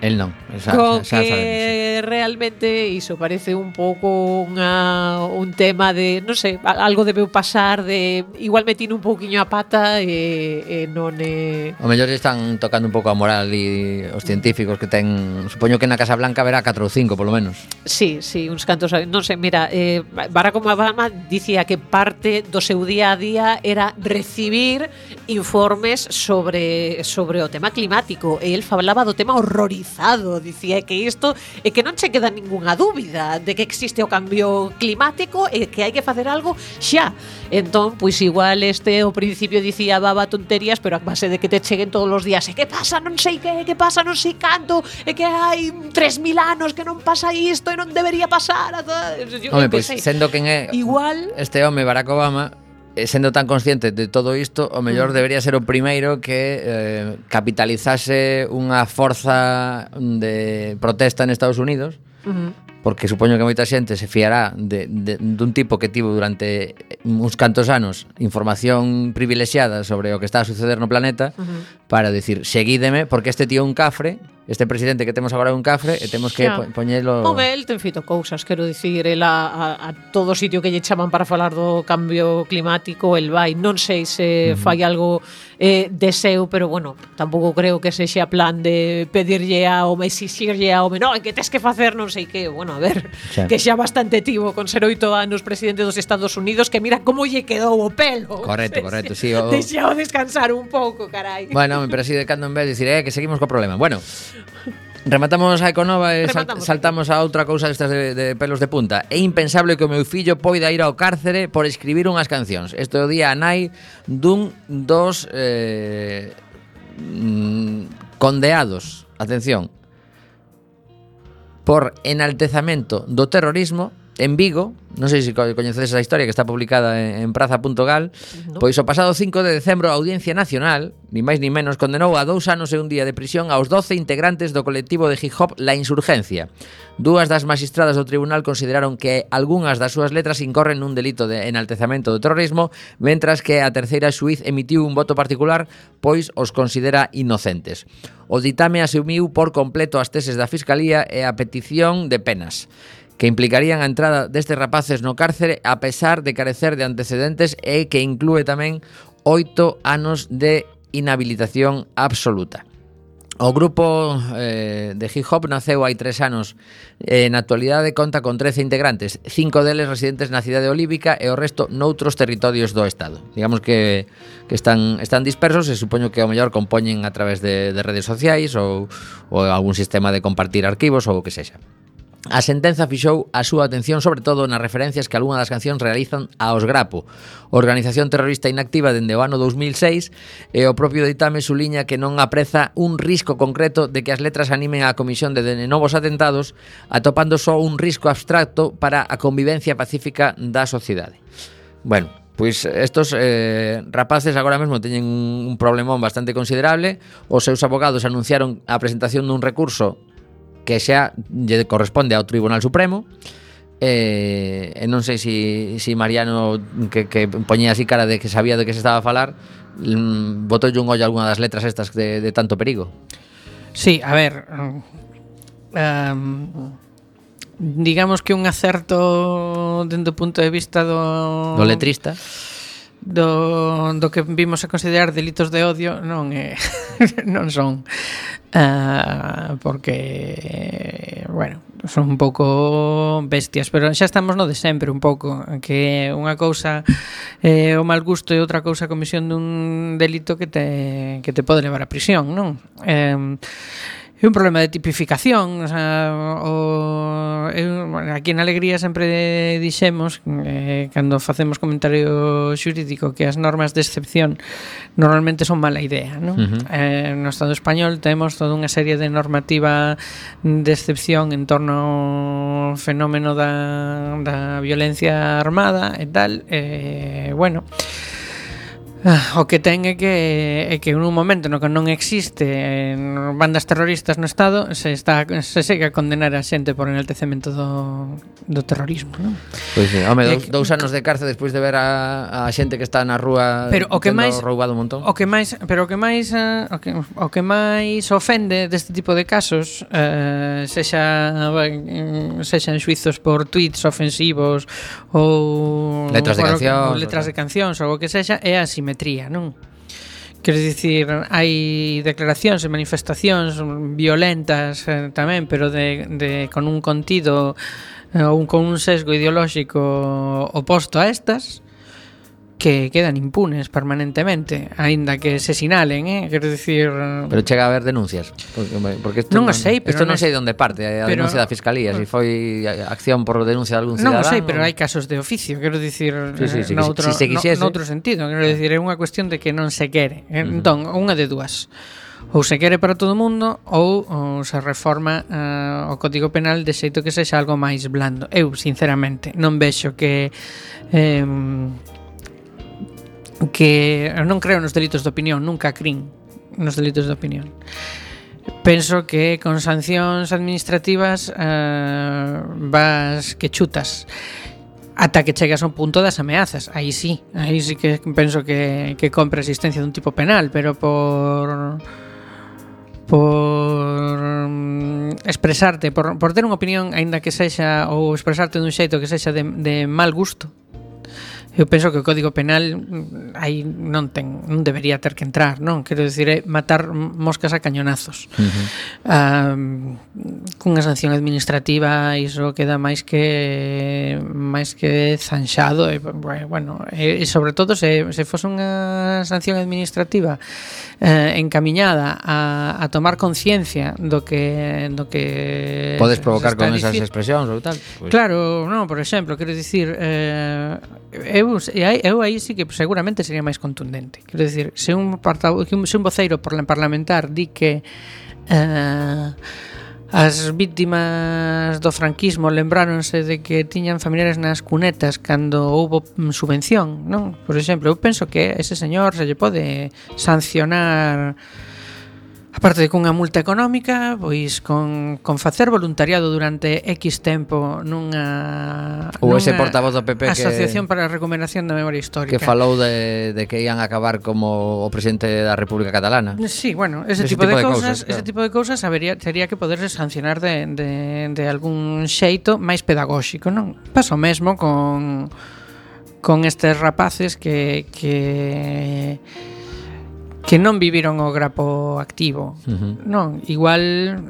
El non, xa, Co xa, xa. Que sabemos, realmente iso parece un pouco unha, un tema de, non sei, algo debeu pasar de igual metín un pouquiño a pata eh, eh, e, e non é... O mellor están tocando un pouco a moral e os científicos que ten, supoño que na Casa Blanca verá 4 ou 5 polo menos. Sí, sí, uns cantos, non sei, mira, eh, Barack Obama dicía que parte do seu día a día era recibir informes sobre sobre o tema climático e el falaba do tema horror teorizado, dicía que isto e que non che queda ningunha dúbida de que existe o cambio climático e que hai que facer algo xa. Entón, pois igual este o principio dicía baba tonterías, pero a base de que te cheguen todos os días, e que pasa, non sei que, que pasa, non sei canto, e que hai 3000 anos que non pasa isto e non debería pasar. Home, pois, pues, sendo quen é igual este home Barack Obama, Eh, sendo tan consciente de todo isto, o mellor debería ser o primeiro que eh, capitalizase unha forza de protesta en Estados Unidos, uh -huh. porque supoño que moita xente se fiará de, de, dun tipo que tivo durante uns cantos anos información privilexiada sobre o que está a suceder no planeta, uh -huh para decir, seguídeme, porque este tío é un cafre, este presidente que temos agora é un cafre e temos que po poñelo... Home, el ten feito cousas, quero dicir, el a, a, a todo sitio que lle chaman para falar do cambio climático, el vai, non sei se uh -huh. fai algo eh, de seu, pero bueno, tampouco creo que se xa plan de pedirlle a home, exixirlle a home, no, que tes que facer non sei que, bueno, a ver, xa. que xa bastante tivo con ser oito anos presidente dos Estados Unidos, que mira como lle quedou o pelo. Correcto, correcto, sí. O... Deixao descansar un pouco, carai. Bueno, home, pero así de cando en vez dicir, eh, que seguimos co problema. Bueno, Rematamos a Econova e sal, saltamos a outra cousa destas de, de pelos de punta. É impensable que o meu fillo poida ir ao cárcere por escribir unhas cancións. Este o día a nai dun dos eh, mm, condeados, atención, por enaltezamento do terrorismo en Vigo, non sei se coñecedes esa historia que está publicada en praza.gal, no. pois o pasado 5 de decembro a Audiencia Nacional, ni máis ni menos, condenou a dous anos e un día de prisión aos 12 integrantes do colectivo de hip hop La Insurgencia. Dúas das magistradas do tribunal consideraron que algunhas das súas letras incorren nun delito de enaltezamento do terrorismo, mentras que a terceira xuiz emitiu un voto particular, pois os considera inocentes. O ditame asumiu por completo as teses da Fiscalía e a petición de penas que implicarían a entrada destes rapaces no cárcere a pesar de carecer de antecedentes e que inclúe tamén oito anos de inhabilitación absoluta. O grupo eh, de hip hop naceu hai tres anos. Eh, na actualidade conta con 13 integrantes cinco deles residentes na cidade olívica e o resto noutros territorios do Estado. Digamos que, que están, están dispersos e supoño que ao mellor compoñen a través de, de redes sociais ou, ou algún sistema de compartir arquivos ou o que sexa. A sentenza fixou a súa atención sobre todo nas referencias que algunha das cancións realizan aos Grapo, organización terrorista inactiva dende o ano 2006, e o propio ditame suliña que non apreza un risco concreto de que as letras animen a comisión de, de novos atentados, atopando só un risco abstracto para a convivencia pacífica da sociedade. Bueno, Pois estos eh, rapaces agora mesmo teñen un problemón bastante considerable Os seus abogados anunciaron a presentación dun recurso que xa lle corresponde ao Tribunal Supremo eh, e non sei se si, si Mariano que, que poñía así cara de que sabía de que se estaba a falar mm, botoulle un ollo a alguna das letras estas de, de tanto perigo. Sí, a ver um, digamos que un acerto dentro do punto de vista do... Do letrista do, do que vimos a considerar delitos de odio non é, non son uh, porque bueno, son un pouco bestias, pero xa estamos no de sempre un pouco, que unha cousa é eh, o mal gusto e outra cousa a comisión dun delito que te, que te pode levar a prisión non? Eh, é un problema de tipificación, o sea, o, eu, bueno, aquí en Alegría sempre dixemos eh, cando facemos comentario xurídico que as normas de excepción normalmente son mala idea, non? Uh -huh. eh, no Estado español temos toda unha serie de normativa de excepción en torno ao fenómeno da, da violencia armada e tal, eh, bueno, eh, O que ten é que é que un momento no que non existe eh, bandas terroristas no Estado se está se segue a condenar a xente por enaltecemento do, do terrorismo, non? Pois sí, home, dous, dous anos de cárcel despois de ver a, a xente que está na rúa pero o que máis roubado un montón. O que máis, pero o que máis eh, o que, o que máis ofende deste tipo de casos eh, sexa eh, sexan xuizos por tweets ofensivos ou letras de cancións, letras de cancións ou o que sexa é a biometría, non? Quero dicir, hai declaracións e manifestacións violentas eh, tamén, pero de, de, con un contido eh, ou eh, un, con un sesgo ideolóxico oposto a estas, que quedan impunes permanentemente, aínda que se sinalen, eh, quero dicir eh, Pero chega a haber denuncias, porque, porque isto non, non sei, eh, pero isto non, non sei onde parte a pero, denuncia da fiscalía, se si foi acción por denuncia de algún cidadán. Non o sei, pero hai casos de oficio, quero dicir, sí, sí, sí, eh, noutro, si, se quisiese, no, noutro sentido, quero dicir, é unha cuestión de que non se quere. Uh -huh. Entón, unha de dúas ou se quere para todo o mundo ou, ou se reforma uh, o Código Penal de xeito que sexa algo máis blando. Eu, sinceramente, non vexo que eh, que eu non creo nos delitos de opinión, nunca crin nos delitos de opinión. Penso que con sancións administrativas eh, vas que chutas ata que chegas a un punto das ameazas. Aí sí, aí sí que penso que, que compre existencia dun tipo penal, pero por por mm, expresarte, por, por ter unha opinión aínda que sexa ou expresarte dun xeito que sexa de, de mal gusto, Eu penso que o Código Penal mm, aí non ten non debería ter que entrar, non? Quero dicir, é matar moscas a cañonazos. Uh -huh. ah, cunha sanción administrativa iso queda máis que máis que zanxado e, bueno, e, e sobre todo se, se fose unha sanción administrativa eh, encamiñada a, a tomar conciencia do que do que podes provocar con dicir. esas expresións ou tal? Pues. Claro, non, por exemplo, quero dicir eh, eu eu, eu aí sí que seguramente sería máis contundente. Quero dicir, se un, portavo, se un voceiro parlamentar di que eh, as víctimas do franquismo lembráronse de que tiñan familiares nas cunetas cando houbo mm, subvención, non? Por exemplo, eu penso que ese señor se lle pode sancionar Aparte de cunha multa económica, pois con, con facer voluntariado durante X tempo nunha ou ese portavoz do PP que, Asociación para a Recuperación da Memoria Histórica que falou de, de que ian acabar como o presidente da República Catalana. Sí, bueno, ese, ese tipo, tipo de, de cousas, cousas claro. ese tipo de cousas habería tería que poderse sancionar de de de algún xeito máis pedagóxico, non? Paso mesmo con con estes rapaces que que que non viviron o grapo activo. Uh -huh. Non, igual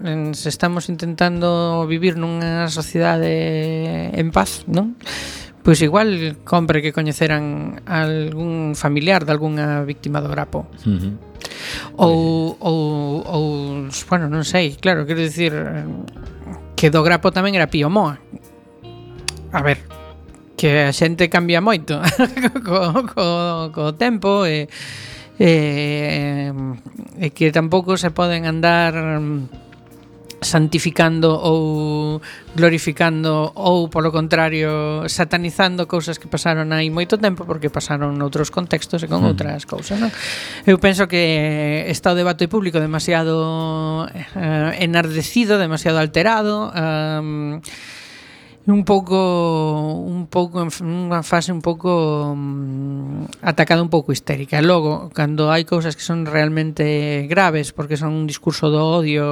en, se estamos intentando vivir nunha sociedade en paz, non? Pois igual compre que coñeceran algún familiar de algunha víctima do grapo. Uh -huh. Ou, ou, ou, bueno, non sei, claro, quero dicir que do grapo tamén era Pío Moa. A ver, que a xente cambia moito co, co, co tempo e eh, e, e que tampouco se poden andar mm, santificando ou glorificando ou polo contrario satanizando cousas que pasaron hai moito tempo porque pasaron noutros contextos e con mm. outras cousas, non? Eu penso que está o debate público demasiado eh, enardecido, demasiado alterado, eh, un pouco un pouco unha fase un pouco mm, atacada un pouco histérica. Logo, cando hai cousas que son realmente graves porque son un discurso do odio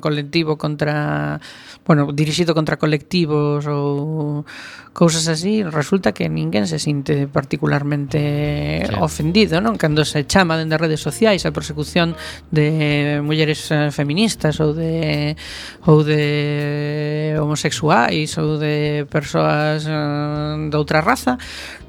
colectivo contra, bueno, dirixido contra colectivos ou cousas así, resulta que ninguén se sinte particularmente sí. ofendido, non? Cando se chama dende as redes sociais a persecución de mulleres eh, feministas ou de ou de homosexuais ou ou de persoas eh, de outra raza,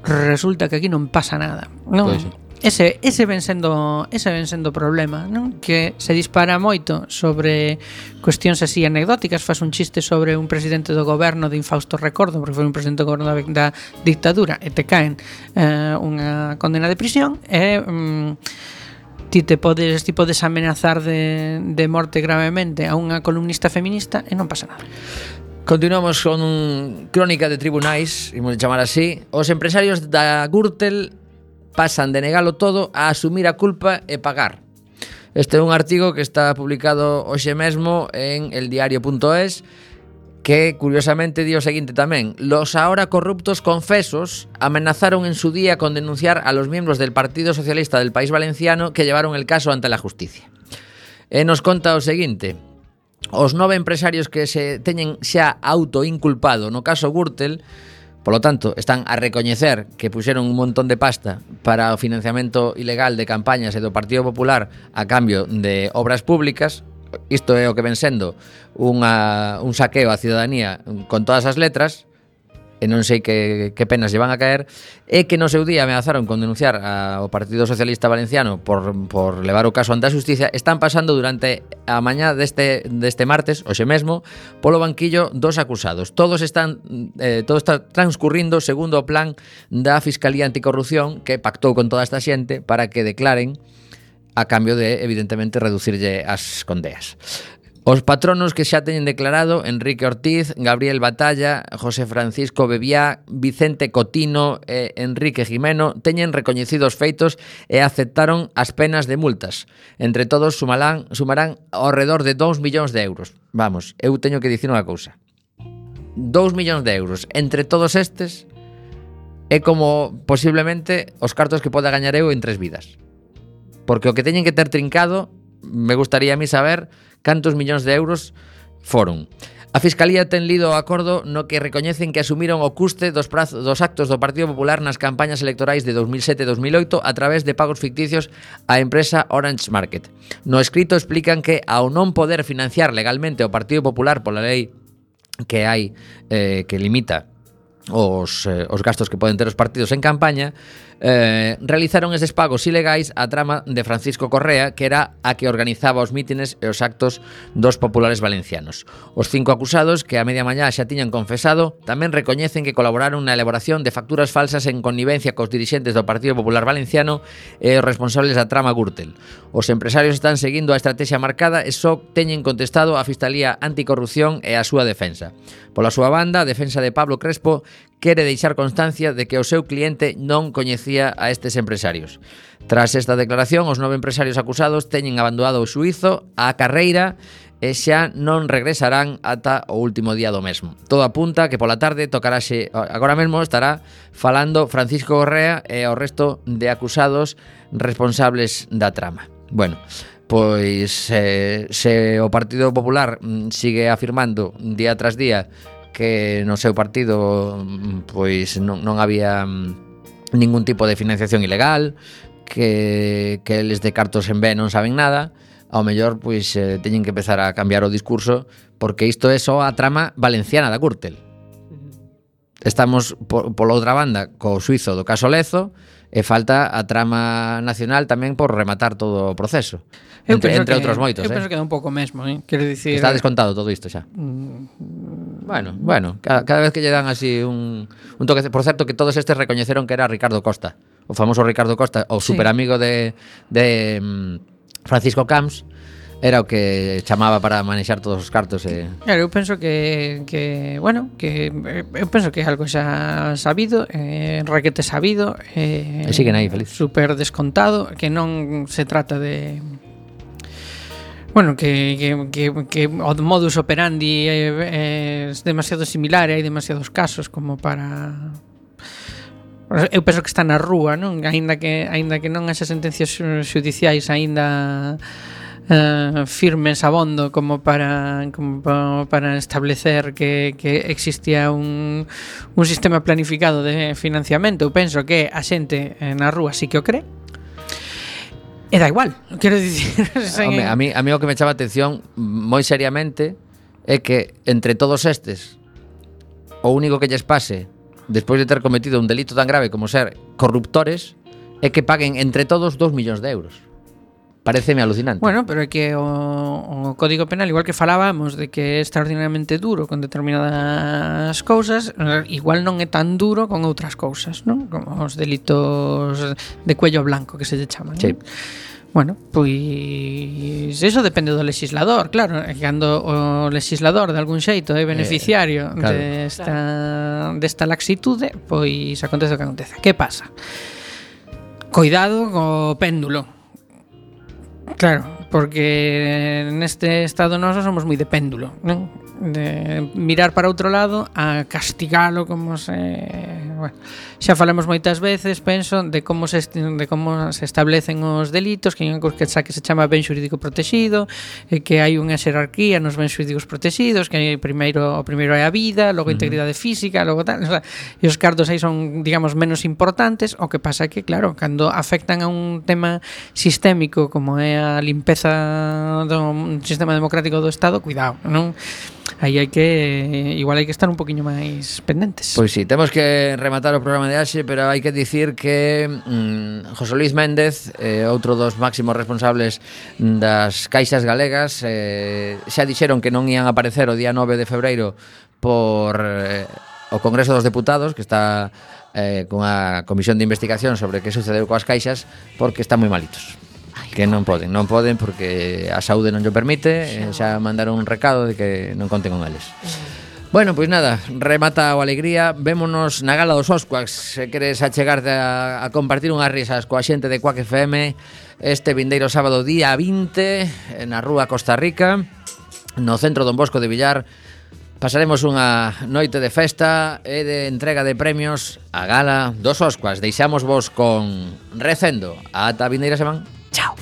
resulta que aquí non pasa nada. Non? Pois. Ese, ese ven sendo ese ven sendo problema, non? Que se dispara moito sobre cuestións así anecdóticas, faz un chiste sobre un presidente do goberno de infausto recordo, porque foi un presidente do goberno da, da dictadura e te caen eh, unha condena de prisión e mm, ti te podes ti podes amenazar de, de morte gravemente a unha columnista feminista e non pasa nada. Continuamos con Crónica de Tribunais, imos chamar así. Os empresarios da Gürtel pasan de negalo todo a asumir a culpa e pagar. Este é un artigo que está publicado hoxe mesmo en eldiario.es que curiosamente di o seguinte tamén. Los ahora corruptos confesos amenazaron en su día con denunciar a los miembros del Partido Socialista del País Valenciano que llevaron el caso ante la justicia. E nos conta o seguinte. Os nove empresarios que se teñen xa autoinculpado no caso Gürtel Polo tanto, están a recoñecer que puxeron un montón de pasta para o financiamento ilegal de campañas e do Partido Popular a cambio de obras públicas, isto é o que ven sendo unha, un saqueo á ciudadanía con todas as letras, e non sei que, que penas lle van a caer, e que no seu día ameazaron con denunciar ao Partido Socialista Valenciano por, por levar o caso ante a Justicia, están pasando durante a mañá deste, deste martes, hoxe mesmo, polo banquillo dos acusados. Todos están eh, todo está transcurrindo segundo o plan da Fiscalía Anticorrupción que pactou con toda esta xente para que declaren a cambio de, evidentemente, reducirlle as condeas. Os patronos que xa teñen declarado Enrique Ortiz, Gabriel Batalla, José Francisco Bebiá, Vicente Cotino e Enrique Jimeno teñen recoñecidos feitos e aceptaron as penas de multas. Entre todos sumarán, sumarán ao redor de 2 millóns de euros. Vamos, eu teño que dicir unha cousa. 2 millóns de euros. Entre todos estes é como posiblemente os cartos que poda gañar eu en tres vidas. Porque o que teñen que ter trincado me gustaría a mí saber cantos millóns de euros foron. A Fiscalía ten lido o acordo no que recoñecen que asumiron o custe dos, prazo, dos actos do Partido Popular nas campañas electorais de 2007-2008 a través de pagos ficticios á empresa Orange Market. No escrito explican que, ao non poder financiar legalmente o Partido Popular pola lei que hai eh, que limita os, eh, os gastos que poden ter os partidos en campaña, eh, realizaron eses pagos ilegais a trama de Francisco Correa, que era a que organizaba os mítines e os actos dos populares valencianos. Os cinco acusados, que a media mañá xa tiñan confesado, tamén recoñecen que colaboraron na elaboración de facturas falsas en connivencia cos dirixentes do Partido Popular Valenciano e os responsables da trama Gürtel. Os empresarios están seguindo a estrategia marcada e só teñen contestado a Fiscalía Anticorrupción e a súa defensa. Pola súa banda, a defensa de Pablo Crespo quere deixar constancia de que o seu cliente non coñecía a estes empresarios. Tras esta declaración, os nove empresarios acusados teñen abandonado o xuizo a carreira e xa non regresarán ata o último día do mesmo. Todo apunta que pola tarde tocaráse, agora mesmo estará falando Francisco Correa e o resto de acusados responsables da trama. Bueno, pois eh, se o Partido Popular mm, sigue afirmando día tras día que no seu partido pois non, non había mm, ningún tipo de financiación ilegal, que, que eles de cartos en B non saben nada, ao mellor pois eh, teñen que empezar a cambiar o discurso porque isto é só a trama valenciana da Gürtel. Estamos por, pola outra banda co suizo do caso Lezo e falta a trama nacional tamén por rematar todo o proceso. Entre, entre que, outros moitos, eu eh. penso que é un pouco mesmo, eh? Quero dicir Está descontado todo isto xa. Mm, Bueno, bueno, cada, cada vez que lle dan así un, un toque... Por certo, que todos estes recoñeceron que era Ricardo Costa. O famoso Ricardo Costa, o sí. superamigo de, de mm, Francisco Camps, era o que chamaba para manexar todos os cartos e... Claro, eu penso que, que bueno, que eh, eu penso que é algo xa sabido, eh, raquete sabido, eh, e siguen aí feliz. Super descontado, que non se trata de Bueno, que, que, que, que o modus operandi é, é demasiado similar e hai demasiados casos como para eu penso que está na rúa, non? Aínda que aínda que non haxa sentencias judiciais aínda eh, firmes abondo como para como para establecer que, que existía un, un sistema planificado de financiamento, eu penso que a xente eh, na rúa sí que o cree E da igual, quero dicir. Home, a, mí, a mí o que me chama a atención moi seriamente é que entre todos estes o único que lles pase despois de ter cometido un delito tan grave como ser corruptores é que paguen entre todos 2 millóns de euros. Pareceme alucinante. Bueno, pero é que o, o Código Penal, igual que falábamos de que é extraordinariamente duro con determinadas cousas, igual non é tan duro con outras cousas, non? Como os delitos de cuello blanco que se lle chaman. Sí. Non? Bueno, pois eso depende do legislador, claro, cando o legislador de algún xeito é eh, beneficiario eh, claro. desta desta laxitude, pois acontece o que acontece. Que pasa? Coidado co péndulo Claro, porque neste estado noso somos moi de péndulo, non? De mirar para outro lado a castigalo como se, bueno, xa falamos moitas veces, penso, de como se de como se establecen os delitos, que hai que xa que se chama ben xurídico protegido, e que hai unha xerarquía nos ben xurídicos protegidos, que primeiro o primeiro é a vida, logo a integridade física, logo tal, o sea, e os cartos aí son, digamos, menos importantes, o que pasa é que, claro, cando afectan a un tema sistémico como é a limpeza do sistema democrático do Estado, cuidado, non? aí hai que igual hai que estar un poquinho máis pendentes. Pois sí, temos que rematar o programa de Axe, pero hai que dicir que mm, José Luis Méndez, eh, outro dos máximos responsables das caixas galegas, eh, xa dixeron que non ían aparecer o día 9 de febreiro por eh, o Congreso dos Deputados, que está eh, cunha comisión de investigación sobre que sucedeu coas caixas, porque están moi malitos. Que non poden, non poden porque a saúde non llo permite, xa, xa mandaron un recado de que non conten con eles. Mm. Bueno, pois nada, remata o alegría Vémonos na gala dos Oscuacs Se queres achegarte a, a compartir unhas risas Coa xente de Quack FM Este vindeiro sábado día 20 Na rúa Costa Rica No centro Don Bosco de Villar Pasaremos unha noite de festa e de entrega de premios a gala dos Oscuas. Deixamos vos con Recendo. Ata vindeira semana. Chao.